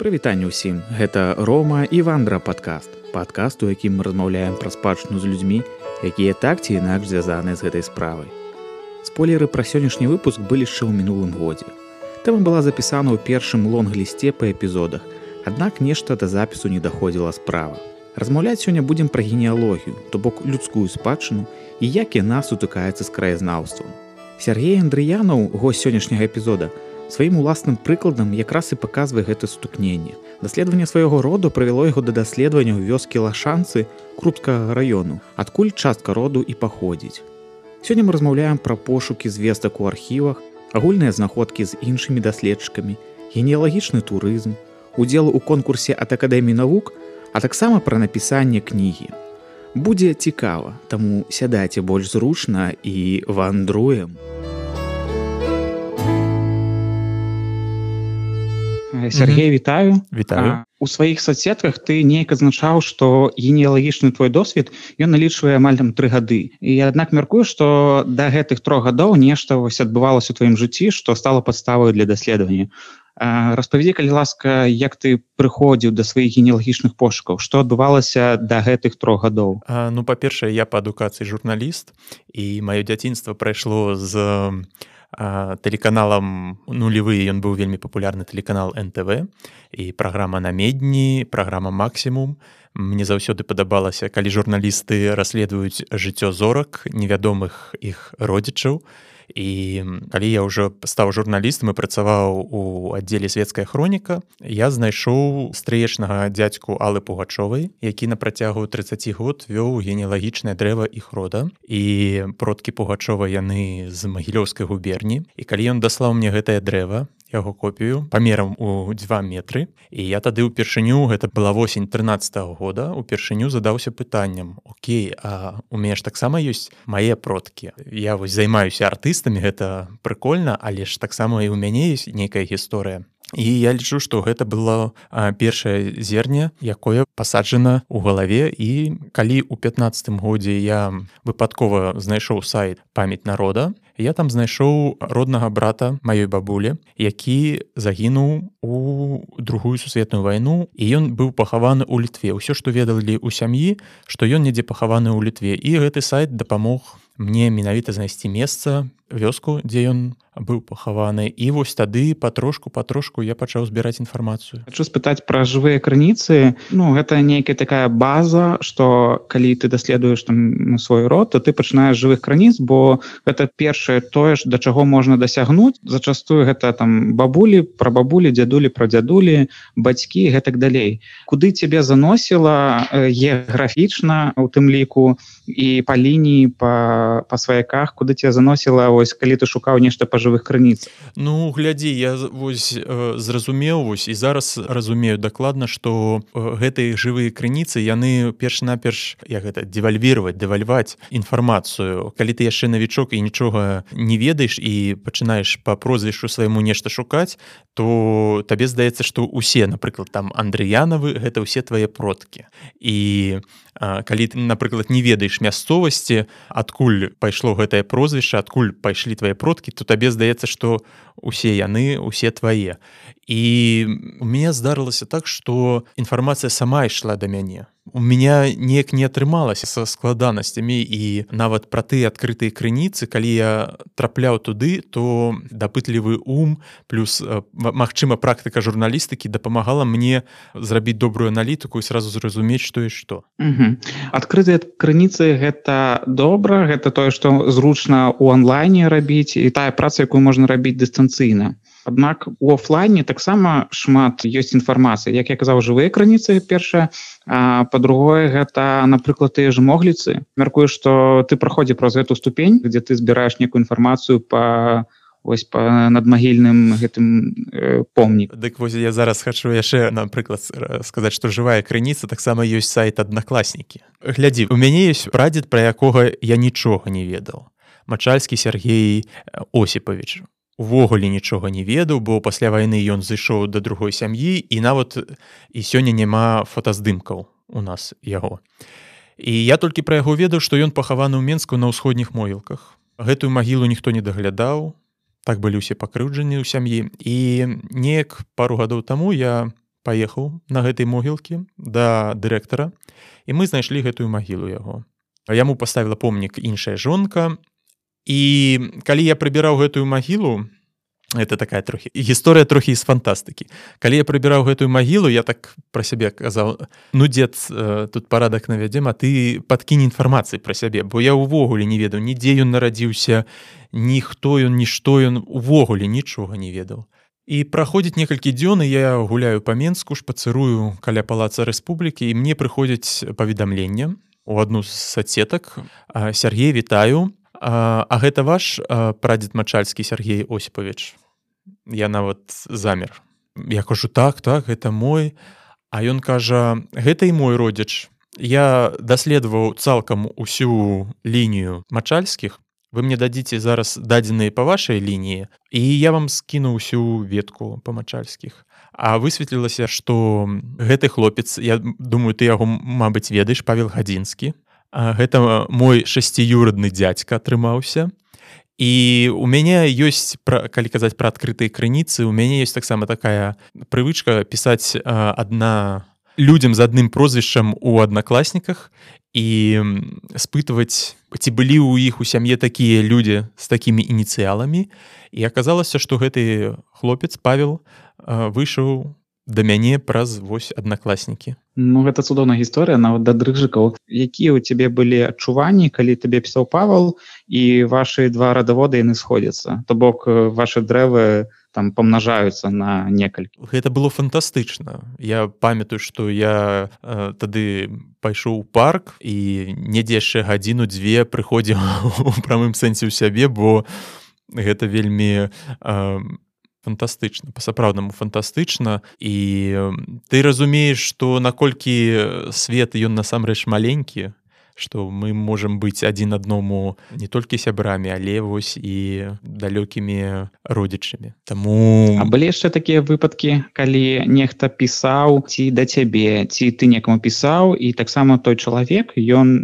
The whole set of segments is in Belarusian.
прывітанне ўсім. Гэта рома і вандра падкаст. Падкаст у якім мы размаўляем пра спадчыну з людзьмі якія так ці інакш звязаныя з гэтай справай. Спойлеры пра сённяшні выпуск былі яшчэ ў мінулым годзе. Тэма была запісана ў першым лонг-лісце па эпізодах. Аднак нешта да запісу не даходзіла справа. Размаўляць сёння будзем пра генеалогію то бок людскую спадчыну і як яна сутыкаецца з краязнаўствам. Сергей Андрыянаў гость сённяшняга эпізода сваім уласным прыкладам якраз і паказвае гэта стукненне. Даследаванне свайго роду правяло яго да даследавання ў вёскі лашанцы крупскага раёну, адкуль частка роду і паходзіць. Сёння мы размаўляем пра пошукі звестак у архівах, агульныя знаходкі з іншымі даследчыкамі, генеалагічны турызм, удзел у конкурсе ад акадэміі навук, а таксама пра напісанне кнігі. Будзе цікава, таму сядайце больш зручна і вандруем. Сергей вітаю вітаю у сваіх соцсетках ты неяк азначаў што генеалагічны твой досвед ён налічвае амаль там тры гады і аднак мяркую што да гэтых трох гадоў нешта вось адбывалася у тваім жыцці што стала падставаю для даследавання распавядзі калі ласка як ты прыходзіў да сваіх генеалагічных пошукаў? Што адбывалася да гэтых трох гадоў ну па-першае я па адукацыі журналіст і маё дзяцінства прайшло з тэлеканалам нулевы ён быў вельмі папулярны тэлеканал нтв і праграма на медні праграма максімум мне заўсёды падабалася калі журналісты расследуюць жыццё зорак невядомых іх родзічаў. і і калі я ўжо стаў журналістам і працаваў у аддзеле светская хроніка я знайшоў стрыечнага дзядзьку алы пугачовай які на працягу 30 год вёў генеалагічнае дрэва іх рода. І продкі пугачова яны з магілёўскай губерні. І калі ён даслаў мне гэтае дрэва яго копію памерам у два метры. І я тады ўпершыню гэта была восень 13 -го года упершыню задаўся пытанням Окей а у мяне ж таксама ёсць мае продкі. Я вось займаюся артыстамі гэта прыкольна але ж таксама і ў мяне ёсць нейкая гісторыя І я лічу, што гэта было першае зерне, якое пасаджана ў галаве і калі ў 15 годзе я выпадкова знайшоў сайт памяць народа, я там знайшоў роднага брата маёй бабулі які загінуў у другую сусветную вайну. І ён быў пахаваны ў літве. Ўсё што ведалі ў сям'і што ён недзе пахаваны ў літве. І гэты сайт дапамог мне менавіта знайсці месца вёску дзе ён быў пахаваны. І вось тады патрошку патрошку я пачаў збіраць інфармацыю. Хочу спытаць пра жывыя крыніцы. Ну гэта нейкая такая база что калі ты даследуеш там свой род то ты пачынаеш жывых крыніц бо гэта першае тое ж да чаго можна дасягнуць. Зачастую гэта там бабулі пра бабулі дзядулі пра дзядулі бацькі гэтак далей. Куды цябе заносіла геаграфічна у тым ліку і па лініі па па сваяках куды тебе заносіла ось калі ты шукаў нешта па жывых крыніц Ну глядзі я вось э, зразумеў вось і зараз разумею дакладна што э, гэтыя жывыя крыніцы яны перш-наперш як гэта девальвировать дэвальваць інфармацыю. Калі ты яшчэ навічок і нічога не ведаеш і пачынаеш по прозвішчу свайму нешта шукаць то табе здаецца што усе напрыклад там андрыянавы гэта ўсе твае продкі. І калі ты напрыклад не ведаеш мясцовасці адкуль пайшло гэтае прозвішча адкуль пайшлі твае продкі то табе здаецца што усе яны усе твае. І у мяне здарылася так што інфармацыя сама ішла да мяне у меня неяк не атрымалася са складанасцямі і нават пра ты адкрытыя крыніцы калі я трапляў туды то дапытлівы ум плюс магчыма практыка журналістыкі дапамагала мне зрабіць добрую аналітыку і сразу зразумець што і што адкрытыя крыніцы гэта добра гэта тое што зручна у онлайне рабіць і тая праца якую можна рабіць дыстанцыйна Аднак у офлайне таксама шмат ёсць інфармацыі. Як я казаў жывыя крыніцы першая по-другое гэта напрыклад тыя ж могліцы. Мяркую што ты праходзі праз эту ступень где ты збіраеш некую інфармацыю по ось по надмагільным гэтым э, помнік дык вось я зараз хачу яшчэ напрыклад сказаць што жывая крыніца таксама ёсць сайт аднакласнікі глядзі у мяне ёсць прадзед пра якога я нічога не ведаў. Мачальскі Сергей осіпавіч увогуле нічога не ведаў бо пасля вайны ён зышоў да другой сям'і і нават і сёння няма фотаздымкаў у нас яго. І я толькі пра яго ведаў што ён пахаваны ў менску на ўсходніх могілках. Гэтую магілу ніхто не даглядаў так былі ўсе пакрыўджаны ў сям'і. І неяк пару гадоў таму я паехаў на гэтай могілкі да дырэктара і мы знайшлі гэтую магілу яго. Яму паставіла помнік іншая жонка і калі я прыбіраў гэтую магілу это такая трохі гісторыя трохі з фантастыкі. Калі я прыбіраў гэтую магілу я так пра сябе казаў ну дзед э, тут парадак навядзем а ты падкінь інфармацыі пра сябе бо я ўвогуле не ведаў нідзе ён нарадзіўся ніхто ён нішто ён увогуле нічога не ведаў і праходзіць некалькі дзён я гуляю па менску шпацырую каля палаца рэспублікі і мне прыходзіць паведамленне у адну з сацетак Сергей вітаю А, а гэта ваш прадзед мачальскі Сергей Осіпавіч. Я нават замер. Я кажу так, так, гэта мой. А ён кажа: гэта і мой родзіч. Я даследаваў цалкам усю лінію мачальскіх. Вы мне дадзіце зараз дадзеныя па вашай лініі і я вам скіну ўсю ветку па мачальскіх. А высветлілася, што гэты хлопец, я думаю, ты яго, мабыць, ведаеш павел гадзінскі гэта мой шасціюрадны дзядзька атрымаўся і у мяне ёсць пра, калі казаць пра адкрытыя крыніцы у мяне есть таксама такая прывычка пісаць адна людзям з адным прозвішчам у аднакласніках і спытваць ці былі ў іх у сям'е такія людзі з такімі ініцыяламі і аказалася што гэты хлопец павел выйшаў да мяне праз вось аднакласнікі. Ну гэта цудоўная гісторыя нават да дрыжыкаў якія ў цябе былі адчуванні калі табе пісаў павал і ваши два радаводы яны сходзяцца? То бок ваши дрэвы там памнажаюцца на некалькі. Гэта было фантастычна. Я памятаю што я э, тады пайшоў у парк і недзе яшчэ гадзіну дзве прыходзіў у прамым сэнсе ў сябе бо гэта вельмі э, фантастычна па-сапраўднаму фантастычна і ты разумееш што наколькі свет ён насамрэч маленькі што мы можам быць адзін адному не толькі сябрамі але вось і далёкімі родзічамі Таму а былі яшчэ такія выпадкі калі нехта пісаў ці да цябе ці ты некаму пісаў і таксама той чалавек ён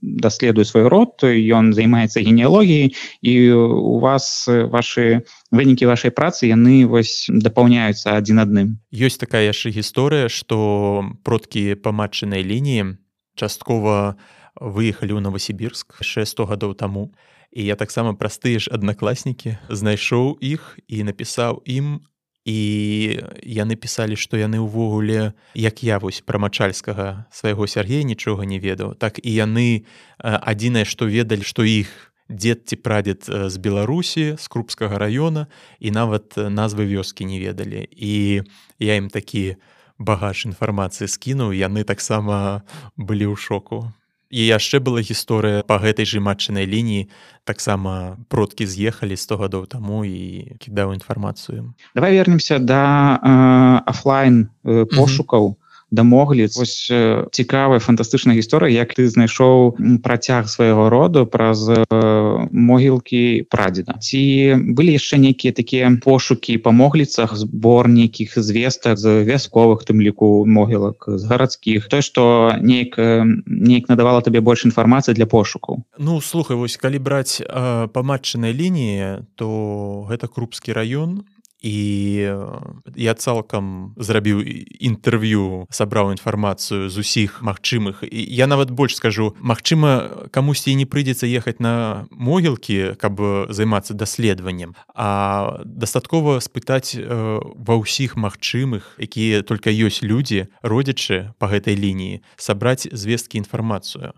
даследуе свой род ён займаецца генеалогіяй і у вас ваши вынікі вашай працы яны вось дапаўняюцца адзін адным ёсць такая яшчэ гісторыя што продкі па матчынай лініі часткова выехалі ў новосібірск 600 гадоў таму. І я таксама праз тыя ж аднакласнікі знайшоў іх і напісаў ім. І яны пісалі што яны ўвогуле як я вось пра мачальскага свайго Сергея нічога не ведаў так і яны адзінае што ведалі што іх дзед ці прадзед з беларусі з крупскага раёна і нават назвы вёскі не ведалі. І я ім такі багаж інфармацыі скінуў яны таксама былі ў шоку і яшчэ была гісторыя па гэтай жа матчынай лініі. Таксама продкі з'ехалі 100 гадоў таму і кідаў інфармацыю. Давай вернемся да э, офлайн э, пошукаў. mm -hmm дамогліц. Вось цікавая фантастычная гісторыя як ты знайшоў працяг свайго роду праз могілкі прадзеда. Ці былі яшчэ нейкія такія пошукі па могліцах збор нейкіх звестак з вясковых тым ліку могілак з гарадскіх? То што неяк неяк надавала табе больш інфармацыі для пошуку Ну слухай вось калі браць па матчынай лініі то гэта крупскі раён і я цалкам зрабіў інтэрв'ю сабраў інфармацыю з усіх магчымых. І я нават больш скажу Мачыма камусьці не прыйдзецца ехаць на могілкі каб займацца даследаваннем а дастаткова спытаць ва ўсіх магчымых якія только ёсць людзі родзячы по гэтай лініі сабраць звесткі інфармацыю.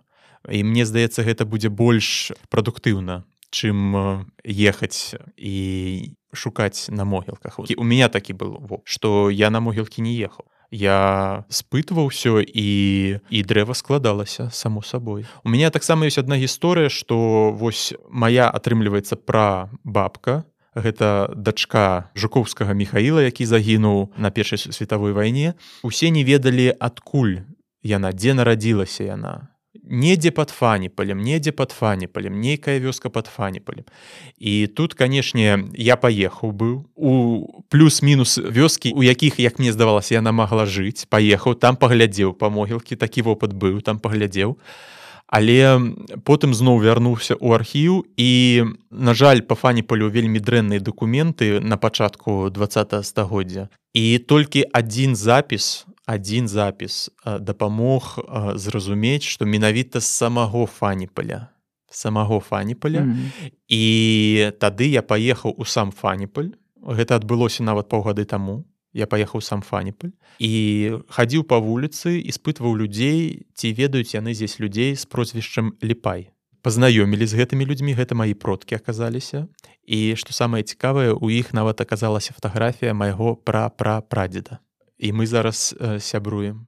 І мне здаецца гэта будзе больш прадуктыўна чым ехаць і шукаць на могілках у меня такі был во что я на могілкі не ехаў я спытваў усё і і дрэва складалася само сабой у меня таксама ёсць одна гісторыя что вось моя атрымліваецца пра бабка гэта дачка жукоўскага михаила які загінуў на першай светавой вайне. Усе не ведалі адкуль яна дзе нарадзілася яна недзе под фаніпалем недзе под фаніпалем нейкая вёска под фаніпалем і тут канешне я паехаў быў у плюс-мінус вёскі у якіх як мне здавалася яна магла жыць паехаў там паглядзеў па могілкі такі вопыт быў там паглядзеў але потым зноў вярнуўся ў архіў і на жаль па фаніпалю вельмі дрэнныя дакументы на пачатку два стагоддзя. І толькі адзін запіс адзін запіс дапамог зразумець што менавіта з самого фаніпаля самого фаніпаля mm -hmm. і тады я паехаў у сам фаніпаль. Гэта адбылося нават паўгады таму. Я паехаў сам фаніпаль. І хадзіў па вуліцы іспытваў людзей ці ведаюць яны здесь людзей з прозвішчам ліпай. Пазнаёмілі з гэтымі людзьмі гэта маі продкі аказаліся. І што самае цікавае у іх нават аказалася фатаграфія майго пра пра прадзеда і мы зараз э, сябруем.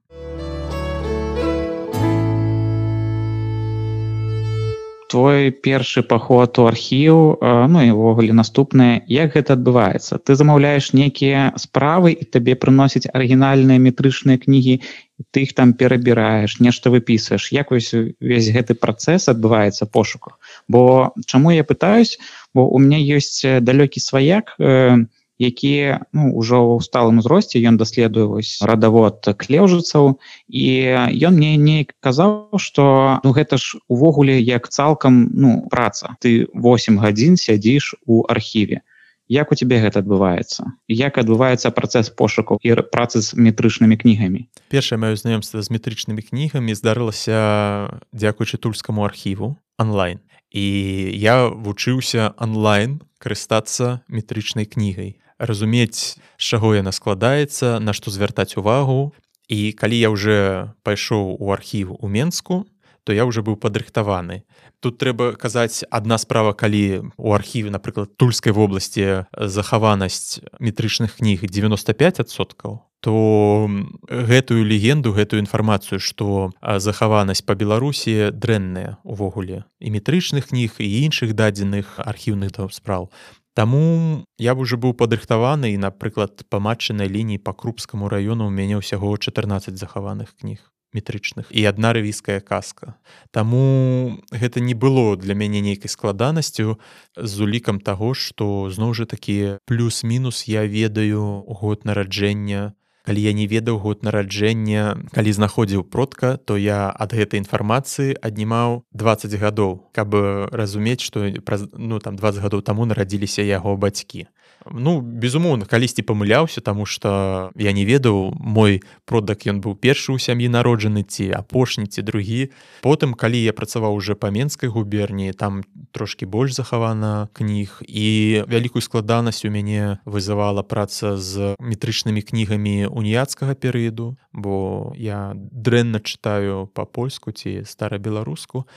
Твой першы паход у архіў ну і ўвогуле наступнае як гэта адбываецца? Ты замаўляеш нейкія справы і табе прыносяць арыгінальныя метрычныя кнігі ты их там перабіраеш нешта выпісваеш. Як вось увесь гэты працэс адбываецца пошуку бо чаму я пытаюсь? Бо у меня ёсць далёкі сваяк у які ну, ўжо ў сталым узросце ён даследуе вось радавод клеўжыцаў і ён мне не казаў што ну, гэта ж увогуле як цалкам ну праца. Ты 8 гадзін сядзіш у архіве. Як у тебе гэта адбываецца? Як адбываецца працэс пошуку і працы з метрычнымі кнігамі? Першае маё знаёмства з метрычнымі кнігамі здарылася дзякуючы тульскаму архіву онлайн. І я вучыўся онлайн карыстацца метрычнай кнігай разумець з чаго яна складаецца на што звяртаць увагу. І калі я уже пайшоў у архів у менску то я уже быў падрыхтаваны. Тут трэба казаць адна справа калі у архіве напрыклад тульскай вобласці захаванасць метрычных кніг 95соткаў то гэтую легенду гэтую інфармацыю што захаванасць па беларусі дрэнная увогуле і метрычных кніг і іншых дадзеных архіўных там спраў Таму я б уже быў падрыхтаваны і, напрыклад, па матчынай лініі па крупскаму раёну ў мяне ўсяго 14 захаваных кніг метрычных і адна рэвійская казка. Таму гэта не было для мяне нейкай складанасцю з улікам таго, што зноў жа такі плюс-мінус я ведаю год нараджэння калі я не ведаў год нараджэння калі знаходзіў продка то я ад гэтай інфармацыі аднімаў 20 гадоў каб разумець што праз ну там 20 гадоў таму нарадзіліся яго бацькі Ну безумоўна калісьці памыляўся таму што я не ведаў мой продак ён быў першы ў сям'і народжаны ці апошні ці другі. Потым калі я працаваў уже па менскай губерніі там трошки больш захавана кніг і вялікую складанасць у мяне вызывала праца з метрычнымі кнігамі уніяцкага перыяду бо я дрэнна чытаю па-польску ці старабеларуску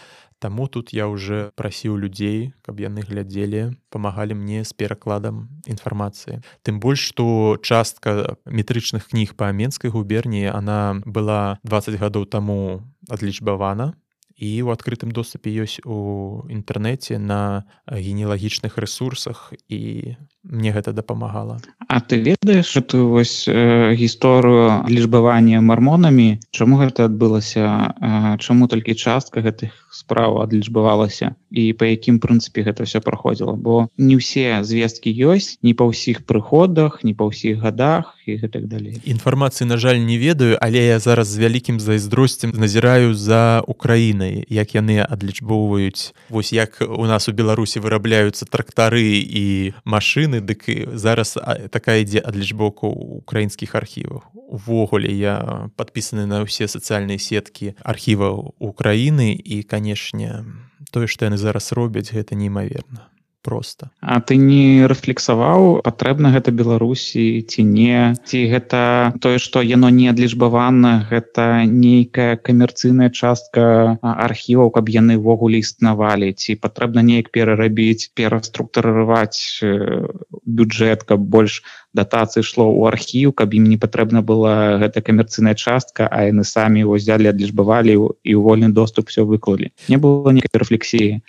Таму тут я уже прасіў людзей, каб яны глядзелі, памагалі мне з перакладам інфармацыі. Тым больш, што частка метрычных кніг па менскай губерніі она была 20 гадоў таму адлічбавана. І ў адкрытым доступе ёсць у інтэрнэце на генеалагічных рэсурсах і мне гэта дапамагала. А ты ведаеш эту вось э, гісторыю лічбавання мармонамі, Чаму гэта адбылася, э, чаму толькі частка гэтых справа адлічбавалася? І па якім прынцыпе гэта все праходзіла? Бо не ўсе звесткі ёсць не па ўсіх прыходах не па ўсіх годах і гэтак далей інфармацыі на жаль не ведаю але я зараз з вялікім зайздросцем назіраю за украінай як яны адлічбоўваюць. Вось як у нас у беларусі вырабляюцца трактары і машины дык зараз такая ідзе адлічбоку украінскіх архіваў увогуле я подпісаны на ўсе сацыяльныя сеткі архіваў Украіны і канешне тое што яны зараз робяць гэта неймаверна просто А ты не рэфлексаваў патрэбна гэта беларусі ці не? Ці гэта тое што яно не адлічбавана гэта нейкая камерцыйная частка архіваў каб яны ўвогуле існавалі? Ці патрэбна неяк перарабіць пераструктурываць бюджэт каб больш датацыі ішло ў архіў каб ім не патрэбна была гэта камерцыйная частка а яны самі его взяли адлічбавалі і ў вольны доступ все выклалі? Не было некай рэфлексіі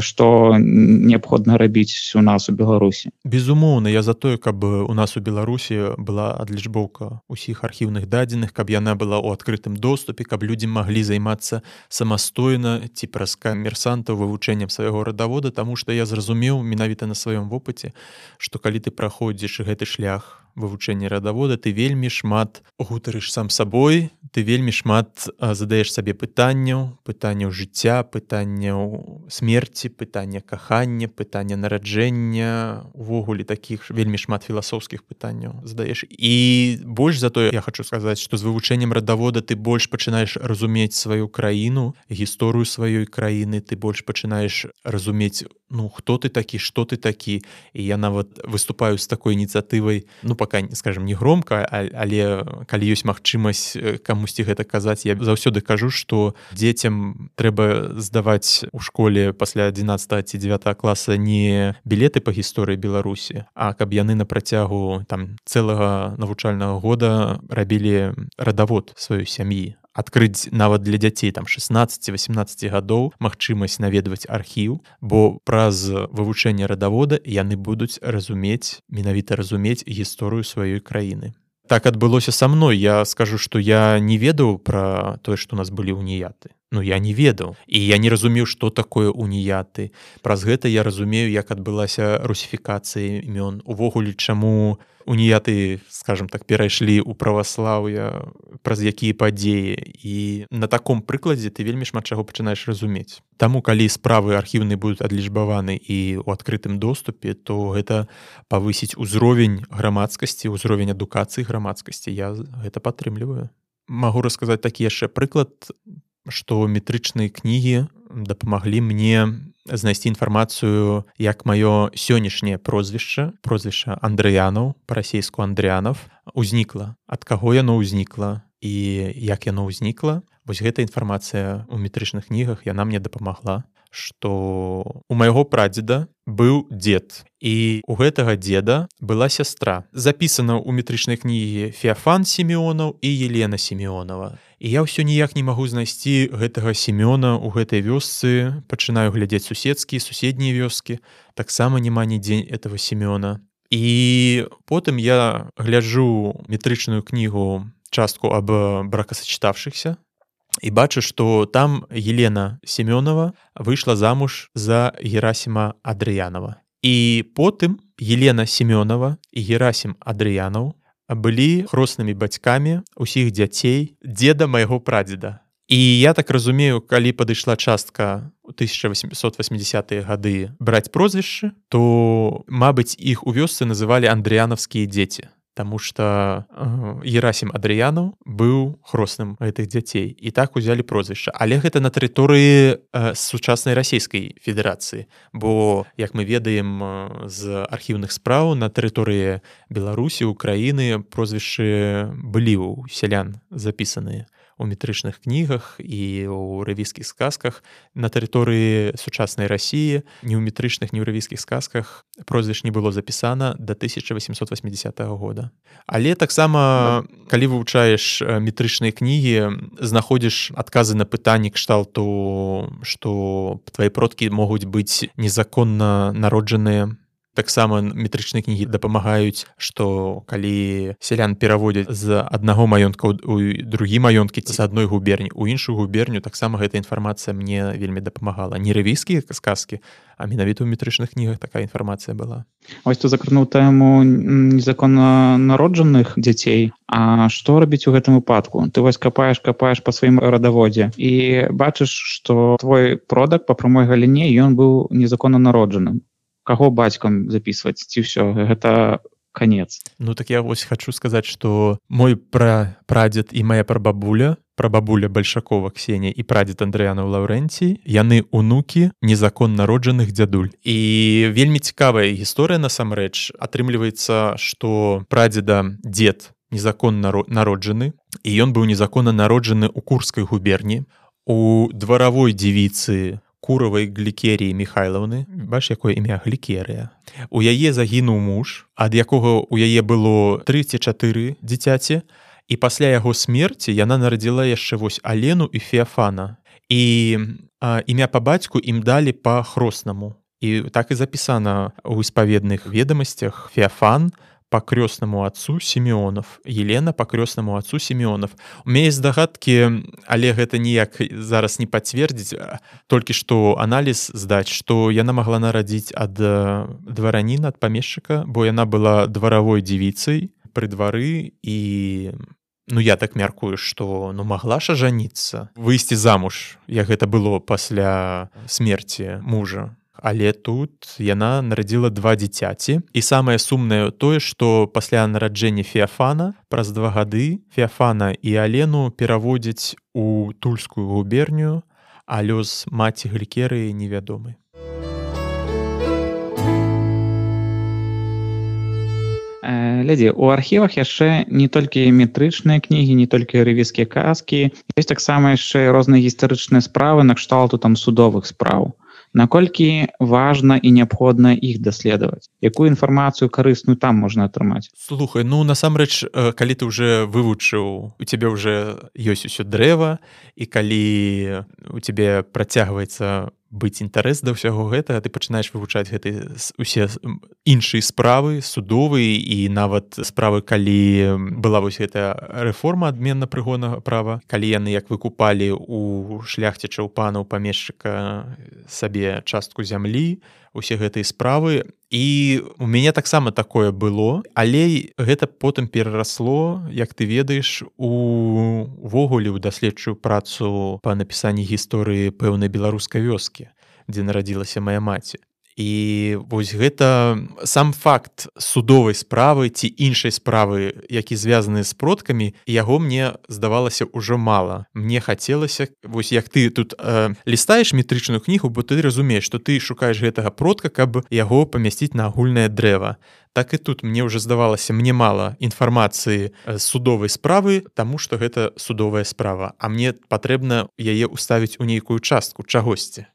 что неабходна рабіць у нас у беларусі безумоўна я за тое каб у нас у беларусі была адлічбоўка усіх архіўных дадзеных каб яна была ў адкрытым доступе каб людзі маглі займацца самастойна ці праз камерсанта вывучэннем свайго радавода. Таму што я зразумеў менавіта на сваём вопыце што калі ты праходзіш гэты шлях вывучэння радавода ты вельмі шмат гутарыш сам сабой ты вельмі шмат задаеш сабе пытанняў пытанняў жыцця пытанняў смерці пытання кахання пытання нараджэння увогуле таких вельмі шмат філасофскіх пытанняў задаеш. І больш за тое я хочу сказаць что з вывучэннем радавода ты больш пачынаеш разумець сваю краіну гісторыю сваёй краіны ты больш пачынаеш разумець ну хто ты такі что ты такі. І я нават выступаю з такой ініцыятывай ну пока скажем не громко але калі ёсць магчымасць камусьці гэта казаць я заўсёды кажу что дзецям трэба здаваць у школе пасля 11 ці 9 класа не білеты по гісторыі беларусі а каб яны на працягу там цэлага навучальнага года рабілі радавод сваёй сям'і адкрыць нават для дзяцей там 16-18 гадоў магчымасць наведваць архіў бо праз вывучэнне радавода яны будуць разумець менавіта разумець гісторыю сваёй краіны. Так адбылося са мной. Я скажу что я не ведаў пра тое што у нас былі уніяты Ну я не ведаў. І я не разумеў што такое уніяты. Праз гэта я разумею як адбылася русіфікацыя імён. Увогуле чаму уніяты скажем так перайшлі ў праваслаўя праз якія падзеі. І на таком прыкладзе ты вельмі шмат чаго пачынаеш разумець. Таму калі справы архіўны будуць адлічбаваны і ў адкрытым доступе то гэта павысіць узровень грамадскасці ўзровень адукацыі грамадскасці. Я гэта падтрымліваю. Магу расказаць такі яшчэ прыклад што метрычныя кнігі дапамаглі мне знайсці інфармацыю як маё сённяшняе прозвішча прозвішча андрэянаў па-расейску андрянов узнікла. Ад каго яно ўзнікла і як яно ўзнікла? Вось гэта інфармацыя ў метрычных кнігах яна мне дапамагла што у майго прадзеда быў дзед. І у гэтага деда была сястра. Запісана ў метрычнай кнігі феафан семёнаў і елена семёнова і я ўсё ніяк не магу знайсці гэтага семёна ў гэтай вёсцы. Пачынаю глядзець суседскія суседнія вёскі. Таксама няма нідзе этого семёна і потым я гляджу метрычную кнігу частку аб бракасачытавшихся і бачу што там елена семёнова выйшла замуж за герасіма адрыянова і потым елена семёнова і герасім адрыянаў былі хроснымі бацькамі усіх дзяцей деда майго прадзеда і я так разумею калі падышла частка 1880 гады браць прозвішчы то мабыць іх у вёсцы называлі андрыянаўскія дзеці Таму што Ерасім Адрыяну быў хросным гэтых дзяцей і так узялі прозвішча. Але гэта на тэрыторыі сучаснай расійскай федэрацыі. Бо як мы ведаем з архіўных спраў на тэрыторыі Беларусі, Украіны прозвішчы былі ў сялян запісаныя у метрычных кнігах і ў равійскіх сказках. На тэрыторыі сучаснай рассіі не ў метрычных неўравійскіх сказках прозвіш не было запісана до 1880 -го года. Але таксама калі вывучаеш метрычныя кнігі знаходзіш адказы на пытанні кшталту што твои продкі могуць быць незаконна народжаныя таксама метрычныя кнігі дапамагаюць што калі сялян пераводзяць з аднаго маёнтка у другі маёнткі ці з адной губерні у іншую губерню таксама гэта інфармацыя мне вельмі дапамагала. Не равійскія сказкі а менавіта ў метрычных кнігах такая інфармацыя была. Ось ты закрануў тэму незаконна народжаных дзяцей А што рабіць у гэтым выпадку? Ты вось капаеш капаеш па сваім радаводзе і бачыш што твой продак па прамой галіне ён быў незаконна народжаным каго бацькам записывать ці все гэта конец. Ну так я вось хочу сказаць что мой пра прадзед і моя прабабуля прабабуля большакова ксения і прадзед андреяна лаўрэнцій яны унукі незакон народжаных дзядуль і вельмі цікавая гісторыя насамрэч. Атрымліваецца что прадзеда дед незаконна народжаны і ён быў незаконна народжаны у курскай губерні. У дваравой дзівіцы куравай глікеріі михайлаўны бач якое імя? Глікерыя у яе загінуў муж ад якога у яе было 34 дзіцяці і пасля яго смерці яна нарадзіла яшчэ вось алену і феафана. І а, імя па бацьку ім далі па хроснаму і так і запісана ў испаведных ведамасцях. Феафан по крёстнаму отцу семёнов елена по крёстнаму отцу семёнов у мяне здагадкі але гэта ніяк зараз не пацвердзіць толькі што аналіз здаць што яна могла нарадзіць ад дваранін ад памешчыка бо яна была дваравой дзівіцай пры двары і ну я так мяркую что ну могла ж ажаніцца выйсці замуж як гэта было пасля смерти мужа але тут яна нарадзіла два дзіцяці. І самае сумнае тое што пасля нараджэння феафана праз два гады феафана і алену пераводзяць у тульскую губерню а лёс маці глікеры невядомы. Глядзі у архівах яшчэ не толькі метрычныя кнігі не толькі рэвіскія казкі ёсць таксама яшчэ розныя гістарычныя справы накшталту там судовых спраў наколькі важна і неабходна іх даследаваць? Якую інфармацыю карысную там можна атрымаць? Слухай ну насамрэч калі ты уже вывучыў у цябе уже ёсць усё дрэва і калі у цябе працягваецца быць інтарэс да ўсяго гэтага ты пачынаеш вывучаць гэты усе іншыя справы судовыя і нават справы калі была вось гэтая рэформа адменна прыгоннага права калі яны як выкупалі у шляхцічаў панаў памешчыка сабе частку зямлі усе гэтыя справы і у мяне таксама такое было. Але гэта потым перарасло як ты ведаеш увогуле ў даследчую працу па напісанні гісторыі пэўнай беларускай вёскі дзе нарадзілася моя маці і вось гэта сам факт судовай справы ці іншай справы які звязаны з продкамі яго мне здавалася ўжо мала. Мне хацелася вось як ты тут э, лістаеш метрычную кнігу бо ты разумееш што ты шукаеш гэтага продка каб яго памясціць на агульнае дрэва. Так і тут мне ўжо здавалася мне мала інфармацыі судовай справы таму што гэта судовая справа а мне патрэбна яе ўставіць у нейкую частку чагосьці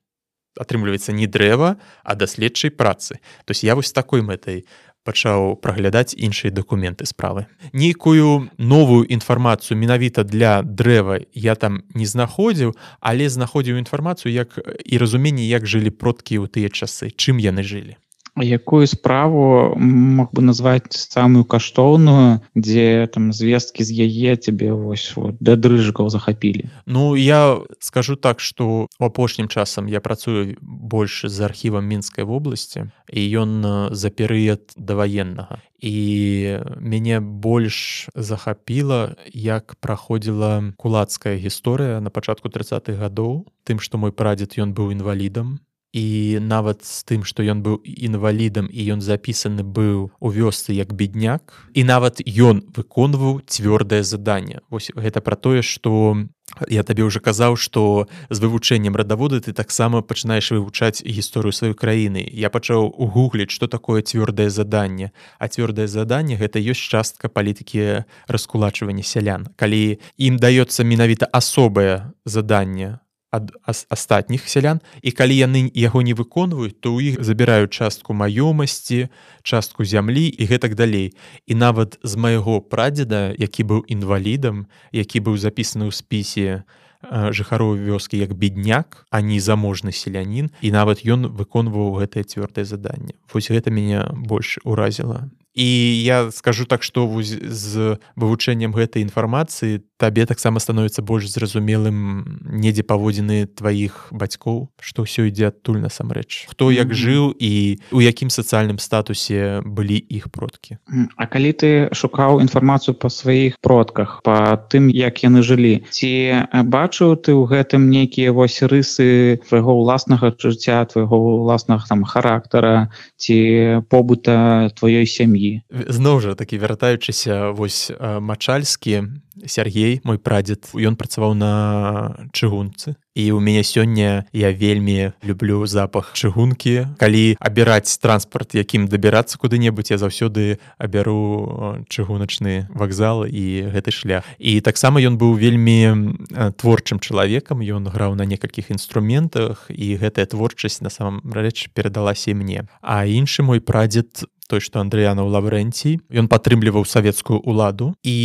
атрымліваецца не дрэва а даследчай працы. То есть я вось такой мэтай пачаў праглядаць іншыя дакументы справы. Нейкую новую інфармацыю менавіта для дрэва я там не знаходзіў але знаходзіў інфармацыю як і разуменне як жылі продкі ў тыя часы чым яны жылі якую справу мог бы назваць самую каштоўную дзе там звесткі з яе тебе вось вот, да дрыжкаў захапілі Ну я скажу так что у апошнім часам я працую больш з архівам мінскай вобласці і ён за перыяд даваеннага і мяне больш захапіла як праходзіла кулацкая гісторыя на пачатку 30-х гадоў тым што мой прадзед ён быў інвалідам і нават з тым што ён быў інвалідам і ён запісаны быў у вёсцы як бедняк і нават ён выконваў цвёрдае заданне. Вось гэта пра тое што я табе ўжо казаў што з вывучэннем радаводы ты таксама пачынаеш вывучаць гісторыю сваёй краіны. Я пачаў угугліць што такое цвёрдае заданне. А цвёрдае заданне гэта ёсць частка палітыкі раскулачвання сялян. Калі ім даецца менавіта асобае заданне ад астатніх сялян. І калі яны яго не выконваюць то ў іх забіраюць частку маёмасці частку зямлі і гэтак далей. І нават з майго прадзеда які быў інвалідам які быў запісаны ў спісе жыхароў вёскі як бедняк а не заможны селянін і нават ён выконваў гэтае цвёрдае заданне. Вось гэта мяне больш уразіла і я скажу так што з вывучэннем гэтай інфармацыі табе таксама становіцца больш зразумелым недзе паводзіны тваіх бацькоў што ўсё ідзе адтуль насамрэч хто як жыў і у якім сацыяльным статусе былі іх продкі А калі ты шукаў інфармацыю па сваіх продках па тым як яны жылі ці бачыў ты ў гэтым нейкія вось рысы твайго ўласнага жыцця твайго ўласнага там характара ці побыта тваёй сям'і зноў жа такі вяртаючыся вось мачальскі Сергей мой прадзед. Ён працаваў на чыгунцы. І у мяне сёння я вельмі люблю запах чыгункі. Калі абіраць транспарт якім дабірацца куды-небудзь я заўсёды абяру чыгуначны вакзал і гэты шлях. І таксама ён быў вельмі творчым чалавекам. Ён граў на некалькіх інструментах і гэтая творчасць на самом рэч перадалася мне. А іншы мой прадзед той што Андрэяна ў лаврэнці ён падтрымліваў савецкую ўладу і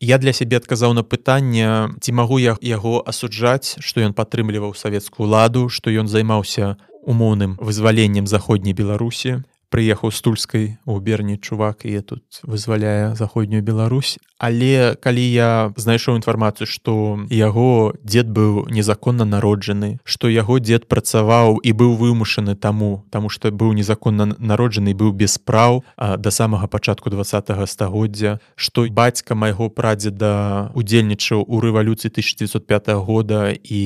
я для сябе адказаў на пытанне ці магу я яго асуджаць што ён падтрымліваў савецкую ладу што ён займаўся умоўным вызваленнем заходняй беларусі прыехаў з тульскай губерні чувак і тут вызваляе заходнюю Беларусь. Але калі я знайшоў інфармацыю што яго дзед быў незаконна народжаны што яго дзед працаваў і быў вымушаны таму таму што быў незаконна народжаны быў без праў да самага пачатку два стагоддзя што бацька майго прадзеда удзельнічаў у рэвалюцыі 1905 года і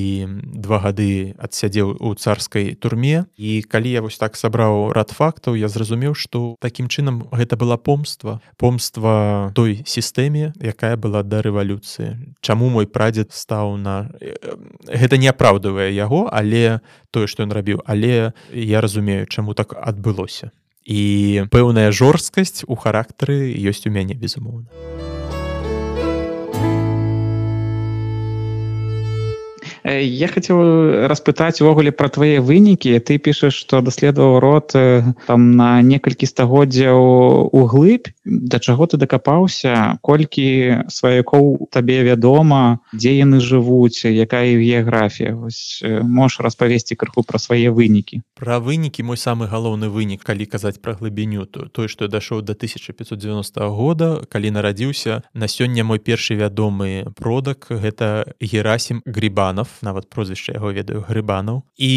два гады адсядзеў у царскай турме. І калі я вось так сабраў рад фактаў я зразумеў што такім чынам гэта была помства. Помства той сістэме якая была да рэвалюцыі. Чаму мой прадзед стаў на гэта не апраўдывае яго але тое што ён рабіў але я разумею чаму так адбылося. І пэўная жорсткасць у характары ёсць у мяне безумоўна я хотел распытаць увогуле про твае вынікі ты пішаш что даследаваў рот там на некалькі стагоддзяў углыб да чаго ты дакапаўся колькі сваякоў табе вядома дзе яны жывуць якая геаграфія можешь распавесці крыху пра свае вынікі пра вынікі мой самы галоўны вынік калі казаць пра глыбіню то той што дайшоў до 1590 года калі нарадзіўся на сёння мой першы вядомы продак гэта герасім грибанов нават прозвішча яго ведаю грыбанаў. І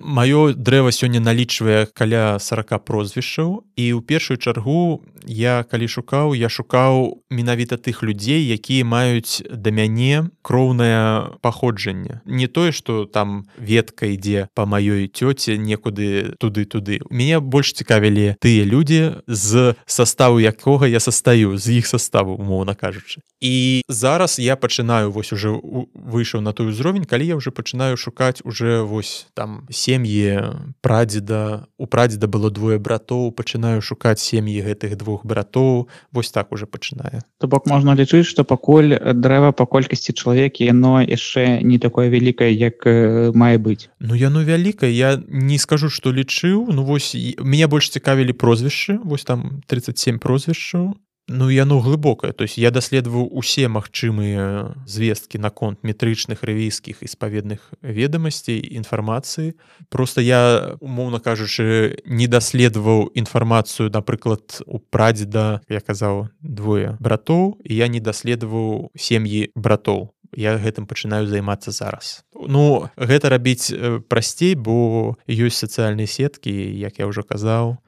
маё дрэва сёння налічвае каля 40 прозвішчаў. І ў першую чаргу я калі шукаў я шукаў менавіта тых людзей якія маюць да мяне кроўнае паходжанне. Не тое что там ветка ідзе по маёй цёце некуды туды туды. Мяне больш цікавілі тыя людзі з составу якога я састаю з іх составу умоўна кажучы. І зараз я пачынаю вось уже выйшаў на той узровень ўзровень калі я уже пачынаю шукаць уже вось там сем'і прадзеда. У прадзеда было двое братоў пачынаю шукаць сем'і гэтых двух братоў. Вось так уже пачынае. То бок можна лічыць что пакуль дрэва па колькасці чалавек яно яшчэ не такое вялікае як мае быць. Ну яно вялікае. Я не скажу что лічыў. Ну вось меня больш цікавілі прозвішчы. Вось там 37 прозвішчаў Ну яно глыбокае то есть я даследаваў усе магчымыя звесткі наконт метрычных рэвійскіх і спаведных ведамасцей інфармацыі просто я умоўна кажучы не даследаваў інфармацыю напрыклад у прадзеда я казаў двое братоў і я не даследаваў сем'і братоў я гэтым пачынаю займацца зараз. Ну гэта рабіць прасцей бо ёсць сацыяльныя сеткі як я ўжо казаў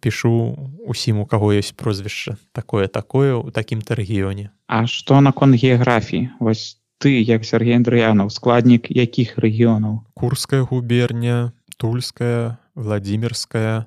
пішу усім у каго ёсць прозвішча такое такое у такім-то рэгіёне А што наконт геаграфіі? Вось ты як Сергей Андрыянаў складнік якіх рэгіёнаў? Курская губерня тульская владимирская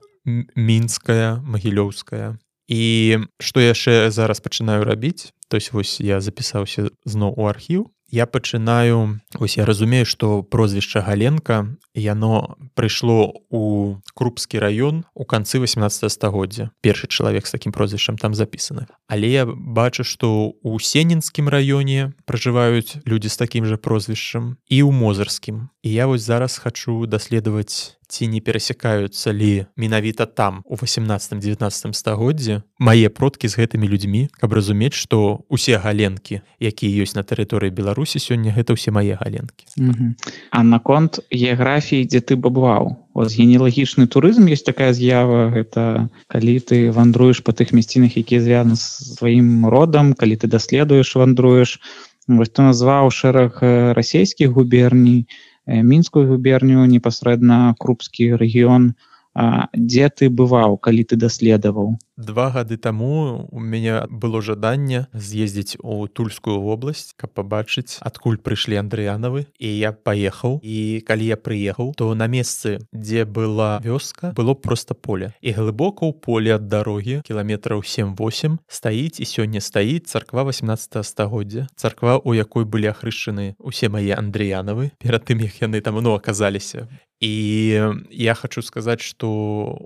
мінская магілёўская і што яшчэ зараз пачынаю рабіць то есть вось я запісаўся зноў у архіў. Я пачынаю ось я разумею что прозвішча галенка яно прыйшло у крупскі раён у канцы 18 стагоддзя. Першы чалавек з такім прозвішчам там запісаны. Але я бачу что у сенінскім раёне пражываюць людзі з такім жа прозвішчам і ў мозырскім і я вось зараз хочу даследаваць ці не перасякаюцца ли менавіта там у 18-19 стагоддзе мае продкі з гэтымі людзьмі каб разумець что усе галенкі якія ёсць на тэрыторыі беларусі сёння гэта ўсе мае галенкі. А наконт геаграфіі дзе ты бабваў генеалагічны турызм есть такая з'ява гэта калі ты вандруеш по тых мясцінах якія звязаны з сваім родам калі ты даследуеш вандруеш. Вось ты назваў шэраг расійскіх губерній мінскую губерню непасрэдна крупскі рэгіён дзе ты бываў калі ты даследаваў? Два гады таму у мяне было жаданне з'ездзіць у тульскую вобласць каб пабачыць адкуль прыйшлі андрыянавы і я паехаў і калі я прыехаў то на месцы дзе была вёска было просто поле. І глыбока ў поле ад дарогі кіламетраў 78 стаіць і сёння стаіць царква 18 стагоддзя. Царква у якой былі ахрышчаны усе мае андрыянавы перад тым як яны там ну аказаліся і я хочу сказаць что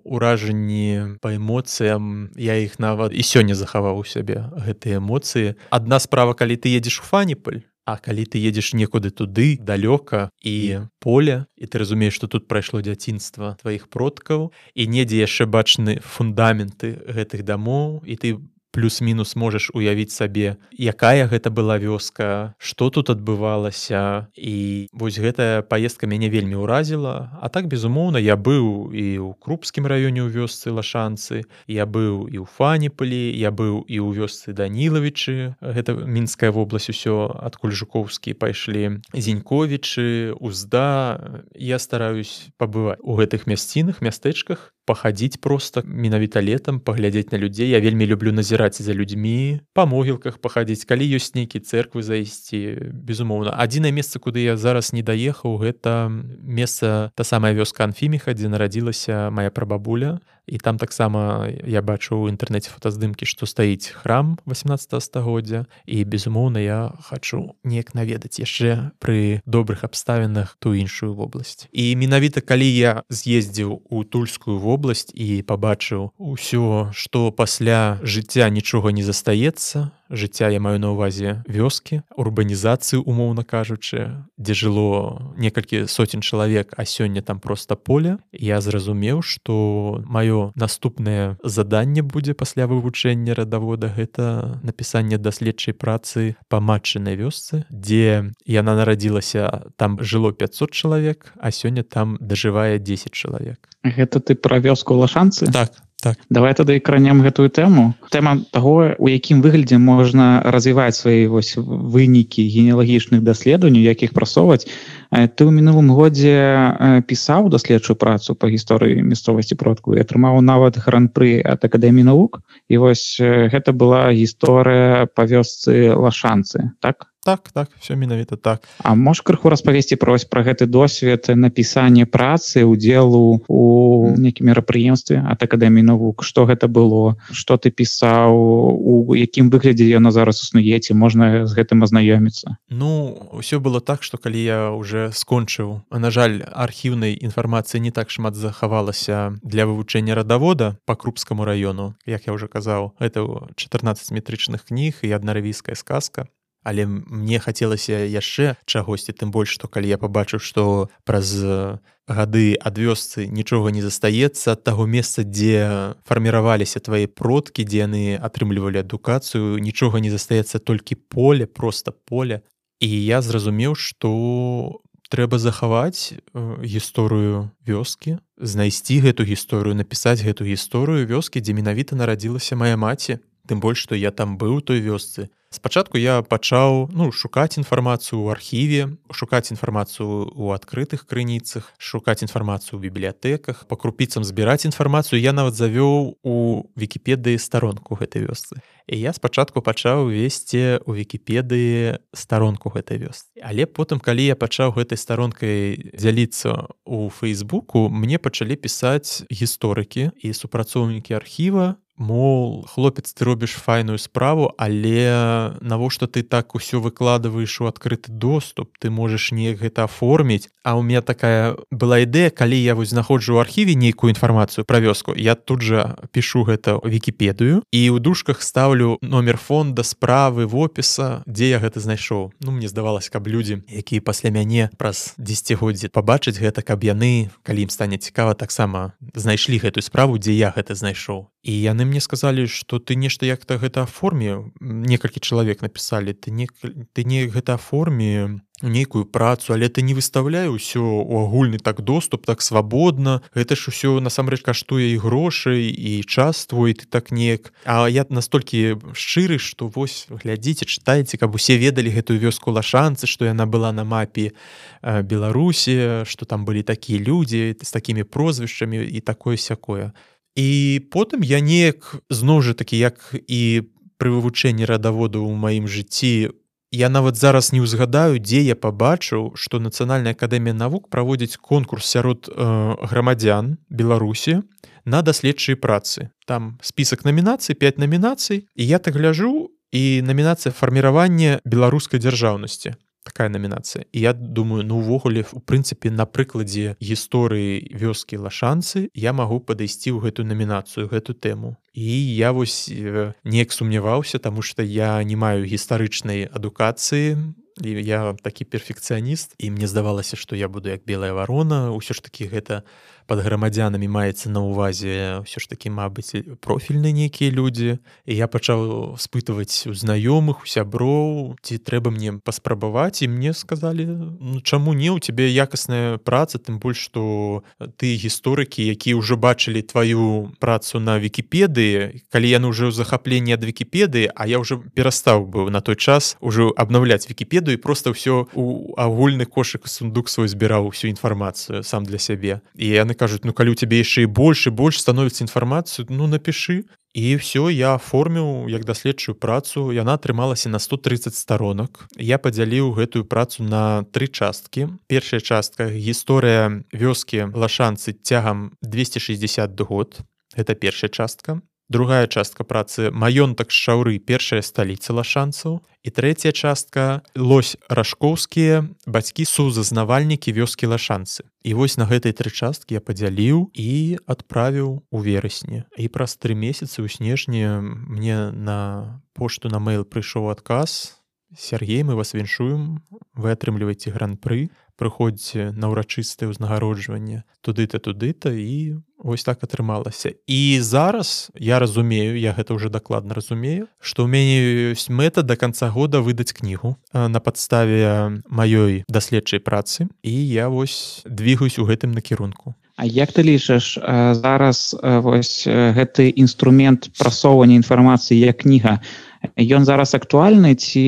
ўражанні па эмоцыям я іх нават і сёння захаваў у сябе гэтыя эмоцыі адна справа калі ты едзеш у фаніпаль А калі ты едзеш некуды туды далёка і поле і ты разумееш што тут прайшло дзяцінства тваіх продкаў і недзе яшчэ бачны фундаменты гэтых дамоў і ты плюс-мінус можаш уявіць сабе якая гэта была вёска что тут адбывалася. І вось гэтая поездка мяне вельмі ўразіла. А так безумоўна я быў і ў крупскім раёне ў вёсцы лашанцы я быў і ў фаніпалі я быў і ў вёсцы данілавічы гэта мінская вобласць усё адкуль жукоўскі пайшлі зеньковічы узда. Я стараюсь пабываць у гэтых мясцінах мястэчках пахадзіць просто менавіта летом паглядзець на людзей. Я вельмі люблю назіраць за людзьмі па могілках пахадзіць калі ёсць нейкі церквы зайсці безумоўна адзінае месца куды я зараз не даехаў гэта месца та самая вёска анфіміха дзе нарадзілася моя прабабуля і там таксама я бачу ў інтэрнэце фотаздымкі што стаіць храм 18 стагоддзя і безумоўна я хачу неяк наведаць яшчэ пры добрых абставінах ту іншую вобласць. І менавіта калі я з'ездзіў у тульскую вобласць і пабачыў усё што пасля жыцця нічога не застаецца жыцця я маю на ўвазе вёскі урбанізацыі умоўна кажучы дзе жыло некалькі соцень чалавек а сёння там просто поле. Я зразумеў что маё наступнае заданне будзе пасля вывучэння радавода. Гэта напісанне даследчай працы па матчынай вёсцы дзе яна нарадзілася там жыло 500 чалавек а сёння там дажывае 10 чалавек. Гэта ты пра вёску лашанцы? Так Так. давай тады кранем гэтую тэму тэма таго у якім выглядзе можна развіваць свае вось вынікі генеалагічных даследаванняў якіх прасоўваць. Ты ў мінулым годзе пісаў даследчую працу па гісторыі мясцовасці продку і атрымаў нават гран-пры ад акадэміі навук. І вось гэта была гісторыя па вёсцы лашанцы так так так все менавіта так. А можешь крыху распавесці прось про гэты досвед напісання працы удзелу у нейкім мерапрыемстве от акадэміі навук? Что гэта было? Что ты пісаў? У якім выглядзе яно зараз існуеце можна з гэтым азнаёміцца? Ну ўсё было так что калі я уже скончыў на жаль архіўнай інфармацыі не так шмат захавалася для вывучэння радавода по крупскаму району як я уже казаў это 14 метрычных кніг і аднаравійская сказка але мне хацелася яшчэ чагосьці тым больш што калі я пабачыў што праз гады ад вёсцы нічога не застаецца ад таго месца дзе фарміраваліся твае продкі дзе яны атрымлівалі адукацыю нічога не застаецца толькі поле просто поле. І я зразумеў што трэба захаваць гісторыю вёскі знайсці гэту гісторыю напісаць гэту гісторыю вёскі дзе менавіта нарадзілася моя маці. Тым больш што я там быў той вёсцы спачатку я пачаў ну шукаць інфармацыю ў архіве шукаць інфармацыю ў адкрытых крыніцах шукаць інфармацыю ў бібліятэках. Па крупіцам збіраць інфармацыю я нават завёў у вікіпедыі старонку гэтай вёсцы. І я спачатку пачаў весці у вікіпедыі старонку гэтай вёсцы. Але потым калі я пачаў гэтай старонкай дзяліцца у фейсбуку мне пачалі пісаць гісторыкі і супрацоўнікі архіва мол хлопец ты робіш файную справу але навошта ты так усё выкладываеш у адкрыты доступ ты можаш неяк гэта оформіць а у меня такая была ідэя калі я вось знаходжу ў архіве нейкую інфармацыю пра вёску я тут жа пишу гэта вікіпедыю і ў дужках ставлю номер фонда справы в опіса дзе я гэта знайшоў. Ну мне здавалось каб людзі якія пасля мяне праз десятгоддзі пабачыць гэта каб яны калі ім стане цікава таксама знайшлі гэтую справу дзе я гэта знайшоў і яны мне сказалі что ты нешта як-то гэта форме некалькі чалавек написали ты не ты не гэта форме нейкую працу але ты не выставляй усё у агульны так доступ так свабодна. Гэта ж усё насамрэч каштуе і грошай і час твой ты так неяк. А я настолькі шчыры что вось глядзіце чытаеце каб усе ведалі гэтую вёску лашанцы што яна была на мапе беларусі что там былі такія людзі з такімі прозвішчамі і такое сякое і потым я неяк зноў жа такі як і пры вывучэнні радаводу ў маім жыцці я нават зараз не ўзгадаю дзе я пабачыў што нацыянальная акадэмія навук праводзіць конкурс сярод э, грамадзян беларусі на даследчай працы. Там спісак намінацый 5 намінацый і я так гляжу і намінацыя фарміравання беларускай дзяржаўнасці такая номінацыя я думаю ну увогуле у прынцыпе на прыкладзе гісторыі вёскі лашанцы я магу падысці ў гэтую намінацыю гэту тэму і я вось неяк сумняваўся таму што я не маю гістарычнай адукацыі я такі перфекцыяніст. І мне здавалася што я буду як белая варона. Ўсё ж такі гэта под грамадзянамі маецца на ўвазе ўсё ж такі мабыць профільны нейкія людзі. І я пачаў спытваць у знаёмых у сяброў ці трэба мне паспрабаваць. І мне сказалі ну, чаму не у тебе якасная праца тым больш што ты гісторыкі якія ўжо бачылі тваю працу на вкіпедыі калі яны ўжо захапленне ад вкіпедыі а я ўжо перастаў быў на той час ужо абнаўляць вкіпедыю просто ўсё у агульны кошык сундук свой збіраў всю інфармацыю сам для сябе і яны кажуць ну калі у цябе яшчэ і больш і больш становіцца інфармацыю ну напішы і все я оформіў як даследчую працу яна атрымалася на 130 сторонок. Я падзяліў гэтую працу на тры часткі першая частка гісторыя вёскі лашанцы цягам 260 год это першая частка другая частка працы маёнтак шаўры першая сталіца лашанцаў і трэцяя частка лось ражкоўскія бацькі сузазнавальнікі вёскі лашанцы і вось на гэтай тры часткі я падзяліў і адправіў у верасні. І праз тры месяцы ў снежні мне на пошту на mail прыйшоў адказ. Сергей мы вас віншуем вы атрымліваеце гран-пры прыходзіце на ўрачыстае ўзнагароджванне туды-то туды-то і ось так атрымалася. І зараз я разумею я гэта уже дакладна разумею что ў мяне ёсць мэта до конца года выдаць кнігу на подставе маёй даследчай працы і я вось двигаюсь у гэтым накірунку. А як ты лічаш зараз вось гэты інструмент прасоўвання інфармацыі як кніга ён зараз актуальны ці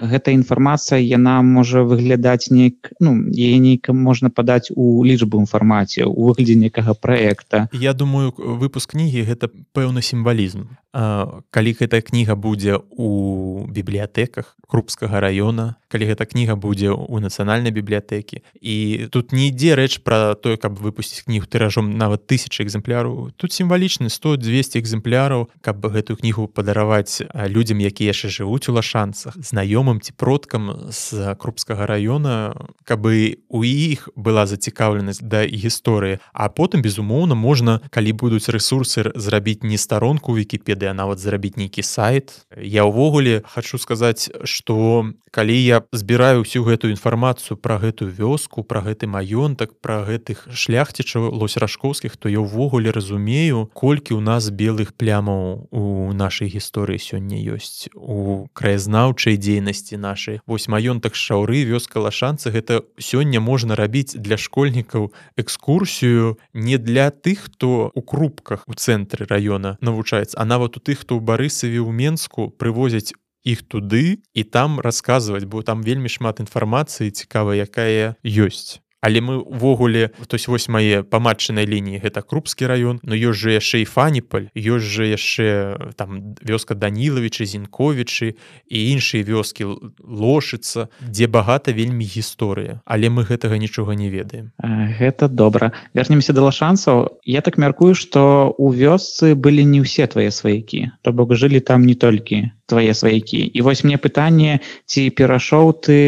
гэта інфармацыя яна можа выглядаць нейк ну яе нейкам можна падаць у лічбу інфармацыі у выглядзе некага праекта? Я думаю выпуск кнігі гэта пэўны сімвалізм. Калі гэтая кніга будзе у бібліятэках крупскага района калі гэта кніга будзе ў нацыянальнай бібліятэкі і тут не ідзе рэч пра тое каб выпусціць кнігу тыражом нават тысячи экземпляраў. Тут сімвалічны 100 200 экземпляраў каб гэтую кнігу падараваць людзям якія яшчэ жывуць у лашанцах знаёмым ці продкам з крупскага района каб у іх была зацікаўленасць да гісторыі. А потым безумоўна можна калі будуць ресурсы зрабіць не старонку вкіпед ведае нават зрабіць нейкі сайт. Я ўвогуле хочу сказаць что калі я збіраю всю гэтую інфармацыю про гэтую вёску про гэты маёнтак про гэтых шляхцічаў лось рашковскіх то я ўвогуле разумею колькі у нас белых плямаў у нашай гісторыі сёння ёсць у краязнаўчай дзейнасці нашай. Вось маёнтак шаўры вёска лашанцы гэта сёння можна рабіць для школьнікаў экскурсію не для тых хто у крупках у цэнтры района навучаецца а нават у тых хто ў барысаве ў менску прывозяць іх туды і там расказваць бо там вельмі шмат інфармацыі цікава якая ёсць але мы увогуле тось вось мае па матчынай лініі гэта крупскі раён но ёсць жа яшчэ і фаніпаль ёсць жа яшчэ там вёска данілавічы зінковічы і іншыя вёскі лошыцца дзе багата вельмі гісторыя. Але мы гэтага нічога не ведаем. Гэта добра. Вярнемся да лашанцаў. Я так мяркую што у вёсцы былі не ўсе твае сваякі. То бок жылі там не толькі твае сваякі і вось мне пытанне ці перашоў ты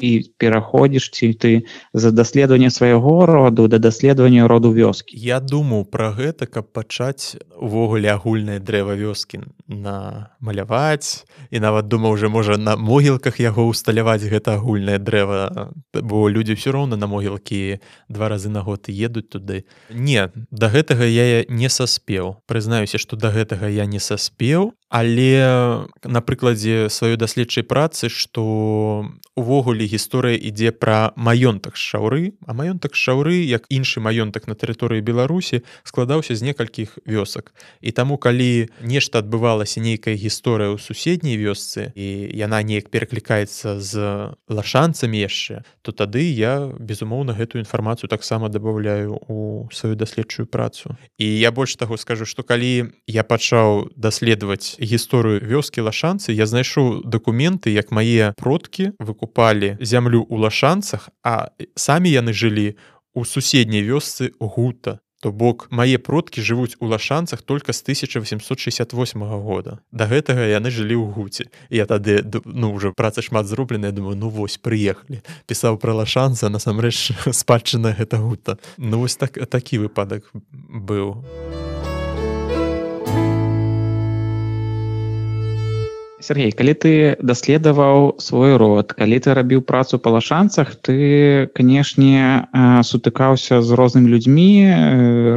і пераходзіш ці ты за даследаванне свайго роду да даследавання роду вёскі я думаю про гэта каб пачаць увогуле агульнае дрэва вёскі на маляваць і нават думаў уже можа на могілках яго усталяваць гэта агульнае дрэва бо людзі ўсё роўна на могілкі два разы на год едуць туды. Не да гэтага я не саспеў. Прызнаюся што да гэтага я не саспеў але на прыкладзе сваёй даследчай працы што увогуле гісторыя ідзе пра маёнтак шаўры а маёнтак шаўры як іншы маёнтак на тэрыторыі беларусі складаўся з некалькіх вёсак. І таму калі нешта адбывалася нейкая гісторыя ў суседняй вёсцы і яна неяк пераклікаецца з лашанцамі яшчэ то тады я безумоўна гэтую інфармацыю таксама дабаўляю у сваю даследчую працу. І я больш таго скажу што калі я пачаў даследаваць гісторыю вёскі лашанцы я знайшоў дакументы як мае продкі выкупалі зямлю ў лашанцах а самі яны жылі у суседняй вёсцы гута. То бок мае продкі жывуць у лашанцах только з 1868 года. Да гэтага яны жылі ў гуце. Я тады ну уже праца шмат зробленая думаю ну вось прыехалі пісаў пра лашанца насамрэч спадчына гэта гута. Ну вось так такі выпадак быў Сергей калі ты даследаваў свой род калі ты рабіў працу па лашанцах ты канешне сутыкаўся з рознымі людзьмі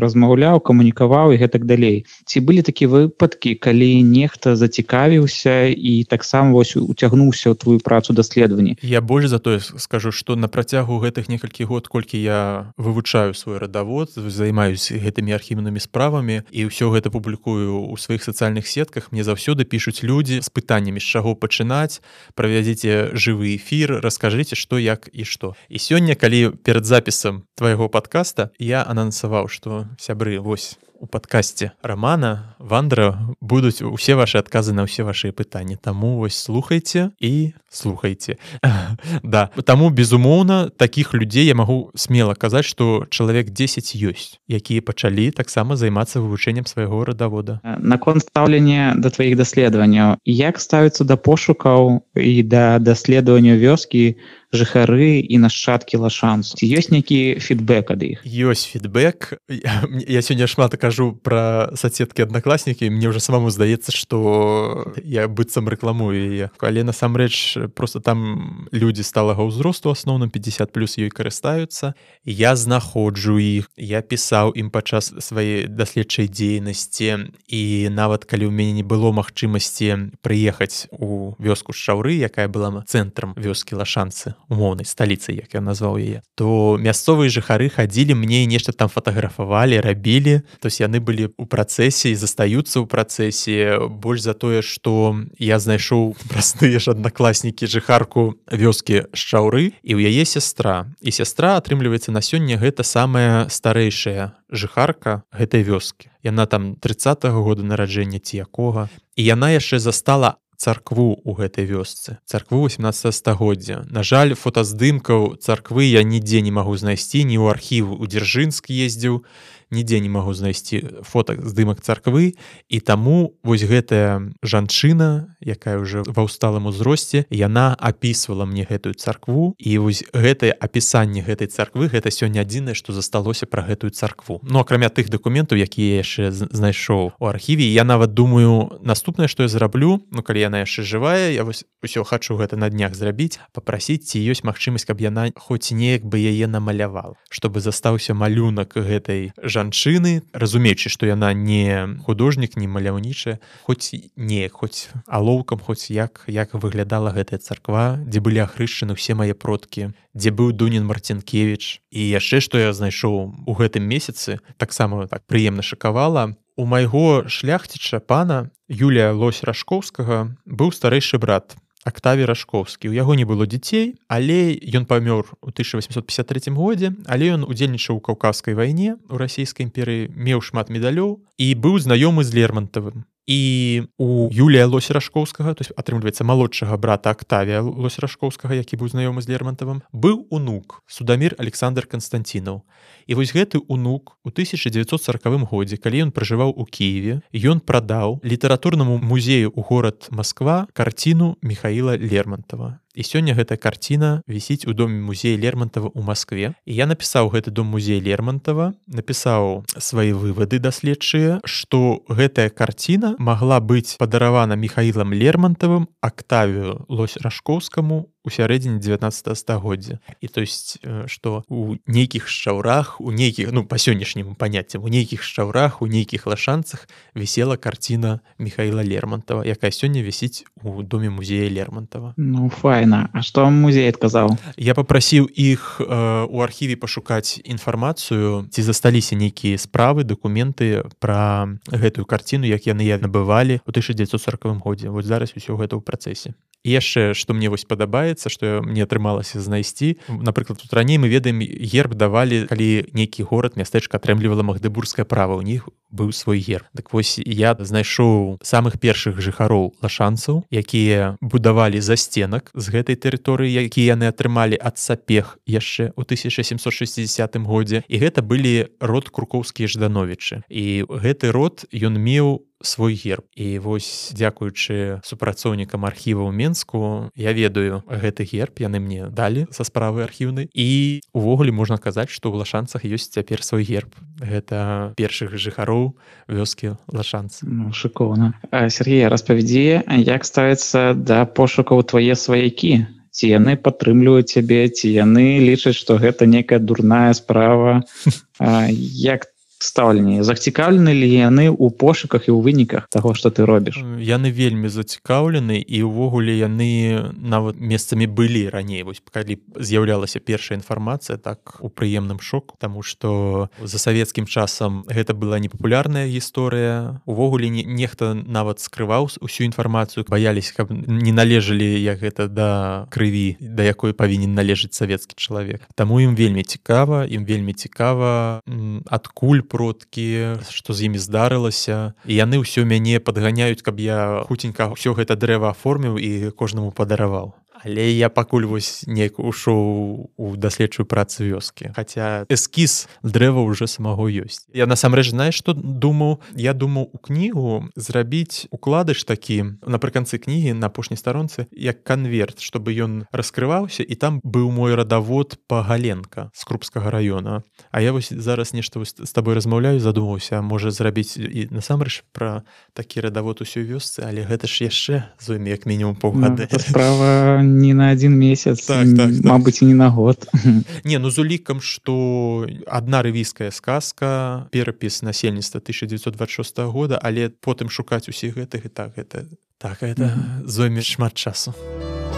размаўляў камунікаваў і гэтак далей. Ці былі такія выпадкі калі нехта зацікавіўся і таксама вось уцягнуўся ў твою працу даследаванні я больш за тое скажу што на працягу гэтых некалькі год колькі я вывучаю свой радавод займаюсь гэтымі архівнымі справамі і ўсё гэта публікую ў сваіх сацыяльных сетках мне заўсёды пішуць людзі з пытаннямі з чаго пачынаць правядзіце жывы эфір раскажыце што як і што. І сёння калі перад запісам твайго подкаста я анансаваў што сябры вось у падкасці рамана вандра будуць усе ваши адказы на ўсе ваши пытанні таму вось слухайте і слухайте. Да таму безумоўна таких людзей я магу смело казаць что чалавек 10 ёсць якія пачалі таксама займацца вывучэннем свайго радавода наконт стаўлення да тваіх даследаванняў як ставіцца да пошукаў і да даследавання вёскі жыхары і нашчадкі лашанцу. Ці ёсць нейкі фідбэк ад іх? Ёсць фідбэк. Я, сёння шмат кажу пра соцсеткі аднакласнікі мне ўжо самому здаецца што я быццам рэкламую яе. Але насамрэч просто там людзі сталага ўзросту асноўным 50 плюс ёй карыстаюцца. Я знаходжу іх я пісаў ім падчас сваёй даследчай дзейнасці. І нават калі ў мяне не было магчымасці прыехаць у вёску шчаўры якая была цэнтрам вёскі лашанцы умоўнай сталіцы як я назваў яе то мясцовыя жыхары хадзілі мне нешта там фатаграфавалі рабілі. То есть яны былі у працэсе і застаюцца ў працэсе. Больш за тое что я знайшоў простыя ж аднакласнікі жыхарку вёскі шчаўры і ў яе сястра. І сястра атрымліваецца на сёння гэта самая старэйшая жыхарка гэтай вёскі. Яна там 30 -го года нараджэння ці якога. І яна яшчэ застала царкву у гэтай вёсцы. Царкву 18 стагоддзя. На жаль фотаздымкаў царквы я нідзе не магу знайсці ні ў архіву у дзяржынск ездзіў нідзе не магу знайсці фотак здымак царквы. І таму вось гэтая жанчына якая уже ва ўсталым узросце яна апісвала мне гэтую царкву. І вось гэтае апісанне гэтай царквы гэта сёння адзінае што засталося пра гэтую царкву. Ну акрамя тых дакументаў якія яшчэ знайшоў у архіве я нават думаю наступнае што я зраблю Ну калі яна яшчэ жывая я вось усё хачу гэта на днях зрабіць попрасіць ці ёсць магчымасць каб яна хоць неяк бы яе намалявал чтобы застаўся малюнак гэтай жанчыны жанчыны разумеючы што яна не художнік не маляўнічая хоць не хоць алоўкам хоць як як выглядала гэтая царква дзе былі ахрышчаны ўсе мае продкі дзе быў дунін марцінкевич і яшчэ што я знайшоў у гэтым месяцы таксама так прыемна шакавала. У майго шляхціча пана Юлія лось рашкоўскага быў старэйшы брат Актаві рашковскі у яго не было дзяцей але ён памёр у 1853 годзе але ён удзельнічаў у каўказскай вайне у расійскай імперыі меў шмат медалёў і быў знаёмы з лермантавым і у Юлія лось рашкоўскага то есть атрымліваецца малодшага брата Актавія лось рашкоўскага які быў знаёмы з лермантавым быў унук судамир Александр Константинов і вось гэты унук у 1940 годзе калі ён пражываў у Киеве ён прадаў літаратурнаму музею у горад Москва карціну Михаила Лермонтова і сёння гэтая карціна вісіць у доме музея лермонтова у Маскве. І я напісаў гэты дом музей лермонтова напісаў свае вывады даследчыя што гэтая карціна могла быць падаравана михаилам лермонтовым актавію лось рашкоўскаму у сярэдзіне 19 стагоддзя. І то есть что у нейкіх шчаўрах у нейкіх ну па сённяшняму паняццям у нейкіх шчаўрах у нейкіх лашанцах вісела карціна михаила лермонтова якая сёння вісіць у доме музея лермонтова ну фа файна. А што музей адказаў? Я попрасіў іх э, у архіве пашукаць інфармацыю ці засталіся нейкія справы дакументы пра гэтую карціну як яны я набывалі у 1940 годзе. Вот зараз усё гэта ў працэсе яшчэ што мне вось падабаецца што мне атрымалася знайсці. Напрыклад тут раней мы ведаем герб давалі калі нейкі горад мястэчка атрымлівала магдыбургскае права у них быў свой герб. Так вось я знайшоў самых першых жыхароў лашанцаў якія будавалі за сценак з гэтай тэрыторыі якія яны атрымалі ад сапех яшчэ у 1760 годзе. І гэта былі род крукоўскія ждановічы. І гэты род ён меў свой герб. І вось дзякуючы супрацоўнікам архіваў менску я ведаю гэты герб яны мне далі са справы архіўнай. І увогуле можна казаць што ў лашанцах ёсць цяпер свой герб. Гэта першых жыхароў вёскі лашанцы. Ну, шыкоўна. Сергея распавядзі як ставіцца да пошукаў твае сваякі? Ці яны падтрымліваюць цябе ці яны лічаць што гэта некая дурная справа? Як ты стаўленне зацікаўлены ли яны у пошуках і ў выніках того что ты робіш? Яны вельмі зацікаўлены і ўвогуле яны нават месцамі былі раней. Вось калі з'яўлялася першая інфармацыя так у прыемным шоку тому что за савецкім часам гэта была непапулярная гісторыя. Увогуле не нехта нават скрываў усю інфармацыю баялись каб не належалі як гэта да крыві да якой павінен належыць савецкі чалавек. Таму ім вельмі цікава ім вельмі цікава адкуль продкі што з імі здарылася. І яны ўсё мяне падганяюць каб я хуценька ўсё гэта дрэва аформіў і кожнаму падараваў але я пакуль вось неяк ушоў у даследчую працу вёскі. Хаця эскіз дрэва уже самого ёсць. Я насамрэч знаешь что думаў? Я думаў у кнігу зрабіць укладыш такі напрыканцы кнігі на апошняй старонцы як конверт чтобы ён раскрываўся і там быў мой радавод по галенка з крупскага района А я вось зараз нешта з тобой размаўляю задумаўся можа зрабіць і насамрэч про такі радавод усёй вёсцы але гэта ж яшчэ зойме як мінімум паўгады. Ну, справа не на один месяц так, так, так. Мабыць не на год не ну з улікам что одна рэвійская сказка перапіс насельніцтва 1926 года але потым шукаць усіх гэтых і так гэта так это mm -hmm. зойме шмат часу а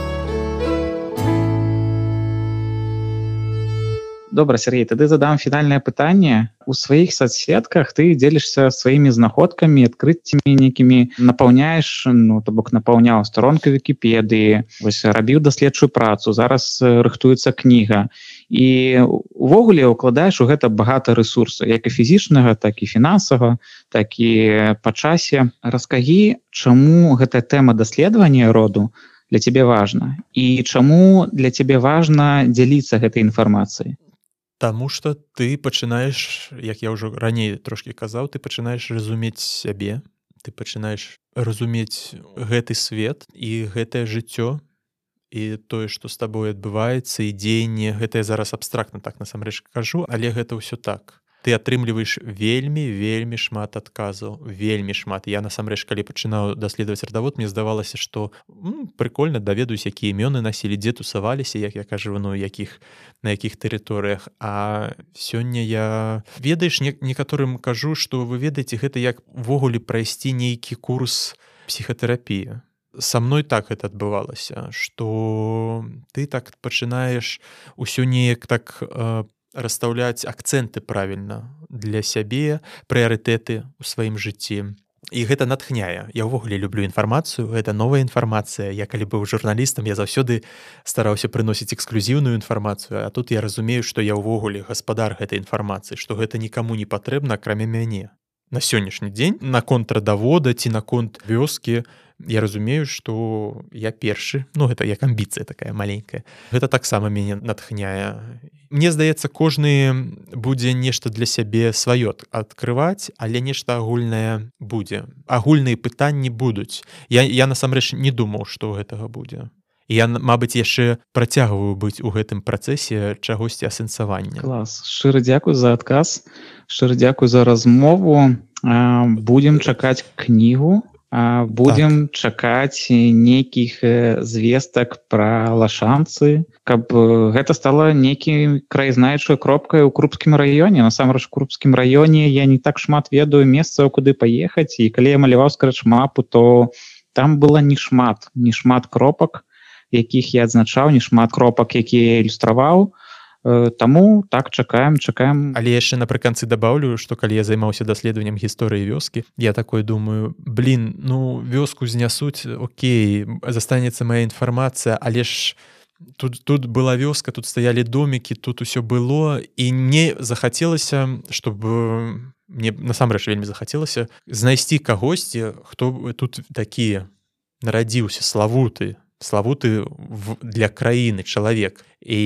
добра Сергей тады задам фінальнае пытанне у сваіх соцсетках ты дзелішся сваімі знаходкамі адкрыццямі нейкімі напаўняеш ну то бок напаўняў старонка вкіпедыі вось рабіў даследчую працу зараз рыхтуецца кніга і увогуле укладаеш у гэта багата ресурса як і фізічнага так і фінансава так і па часе. Раскагі чаму гэтая тэма даследавання роду для цябе важна і чаму для цябе важна дзяліцца гэтай інфармацыяй Таму што ты пачынаеш як я ўжо раней трошкі казаў ты пачынаеш разумець сябе ты пачынаеш разумець гэты свет і гэтае жыццё і тое што з табой адбываецца і дзеянне гэтае зараз абстрактна так насамрэч кажу але гэта ўсё так ты атрымліваеш вельмі вельмі шмат адказаў вельмі шмат. Я насамрэч калі пачынаў даследаваць радавод мне здавалася што прыкольна даведаюсь якія імёны насілі дзе тусаваліся як я кажу ну якіх на якіх тэрыторыях а сёння я ведаеш не, некаторым кажу што вы ведаеце гэта як ввогуле прайсці нейкі курс псіхатэрапіі со мной так это адбывалася что ты так пачынаеш усё неяк так по расстаўляць акцэнты правільна для сябе прыярытэты ў сваім жыцці. І гэта натхняе. Я ўвогуле люблю інфармацыю гэта новая інфармацыя. Я калі быў журналістам я заўсёды стараўся прыносіць эксклюзіўную інфармацыю А тут я разумею што я ўвогуле гаспадар гэтай інфармацыі што гэта нікому не патрэбна акрамя мяне. На сённяшні дзень наконт радавода ці наконт вёскі я разумею што я першы ну гэта як амбіцыя такая маленькая. Гэта таксама мяне натхняе. Мне здаецца кожны будзе нешта для сябе сваё открываць але нешта агульнае будзе. Агульныя пытанні будуць. Я, я насамрэч не думаў што гэтага будзе. Я Мабыць яшчэ працягваю быць у гэтым працэсе чагосьці асэнсавання. Клас. Шчыра дзякую за адказ. Шчыра дзякую за размову. Будемм чакаць кнігу будем так. чакаць нейкіх звестак пра лашанцы каб гэта стала нейкі краязнайчую кропкай у крупскім раёне. Насамрэч крупскім раёне я не так шмат ведаю месцаў куды паехаць. І калі я маляваў скрэч мапу то там было не шмат не шмат кропак якіх я адзначаў не шмат кропак якія ілюстраваў. Э, таму так чакаем чакаем. Але яшчэ напрыканцы дабаўлю што калі я займаўся даследаваннем гісторыі вёскі я такой думаю блин ну вёску знясуць Окей застанецца моя інфармацыя але ж тут тут была вёска тут стаялі домікі тут усё было і мне захацелася чтобы мне насамрэч вельмі захацелася знайсці кагосьці хто тут такія нарадзіўся славуты славуты для краіны чалавек. І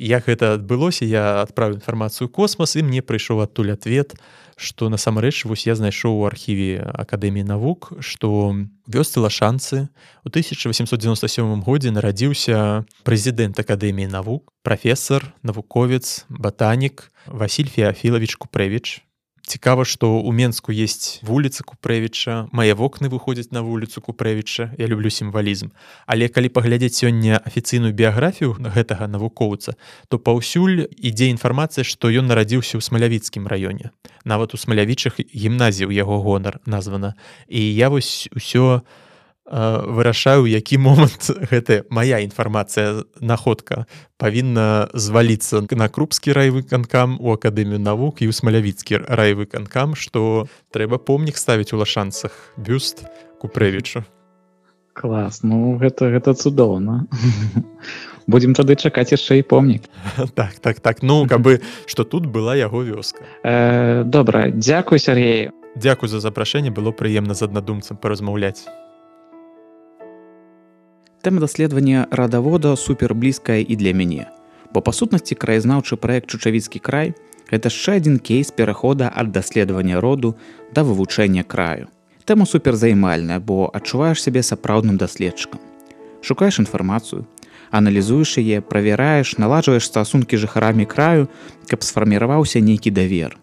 як гэта адбылося я адправіў інфармацыю космас і мне прыйшоў адтуль ответ што насамрэч вось я знайшоў у архіве акадэміі навук што вёсцы лашанцы у 1897 годзе нарадзіўся прэзідэнт акадэміі навук прафесор навуковец батанік Васіль феафілавіч купрэвіч цікава што ў менску есть вуліца купрэвіча мае вокны выходзяць на вуліцу купрэвіча. Я люблю сімвалізм. Але калі паглядзець сёння афіцыйную біяграфію гэтага навукоўца то паўсюль ідзе інфармацыя што ён нарадзіўся ў смалявіцкім раёне. Нават у смалявічых гімназій у яго гонар названа. І я вось усё у вырашаю які момант гэта моя інфармацыя находка павінна зваліцца на крупскі райвыканкам у акадэмію навук і ў смалявіцкі райвыканкам што трэба помнік ставіць у лашанцах бюст купрэвічу. Клас ну гэта гэта цудоўна. Будемм тады чакаць яшчэ і помнік. Так так так. Ну каб бы што тут была яго вёска. Э, добра. Дзякуй Сергею Дякую за запрашэнне было прыемна з аднадумцам паразмаўляць Тэма даследавання радавода суперблізкая і для мяне. Бо па сутнасці краязнаўчы праект чучавіцкі край гэта яшчэ адзін кейс перахода ад даследавання роду да вывучэння краю. Тэма суперзаймальная, бо адчуваеш сябе сапраўдным даследчыкам. Шукаеш інфармацыю, аналізуеш яе, правяраеш, наладжваеш стасункі жыхарамі краю, каб сфарміраваўся нейкі давер.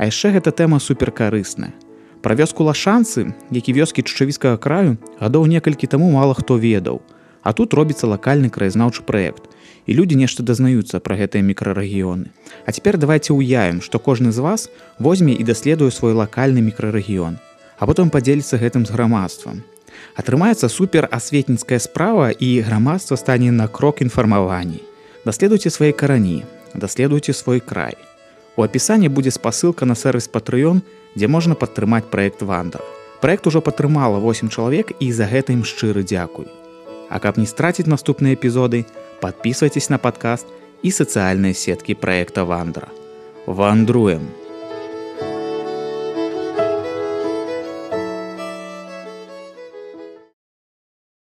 А яшчэ гэта тэма суперкарысная. Пра вёску лашанцы, які вёскі чучавіцкага краю гадоў некалькі таму мала хто ведаў, А тут робіцца лакальны краязнаўчы праект. І людзі нешта дазнаюцца пра гэтыя мікрарэгіёны. А цяпер давайте ўявім, што кожны з вас возьме і даследуе свой лакальны мікрарэгіён, а потым падзеліцца гэтым з грамадствам. Атрымаецца супер асветніцкая справа і грамадства стане на крок інфармаванні. Даследуйце свае карані, даследуйце свой край. У апісанні будзе спасылка на сервіс патрыён, дзе можна падтрымаць праект вандра. Праект ужо падтрымала 8 чалавек і за гэта ім шчыры дзякуй. А каб не страціць наступныя эпізоды, подписывайтесь на падкаст і сацыяльныя сеткі праекта вандра. Вандруем!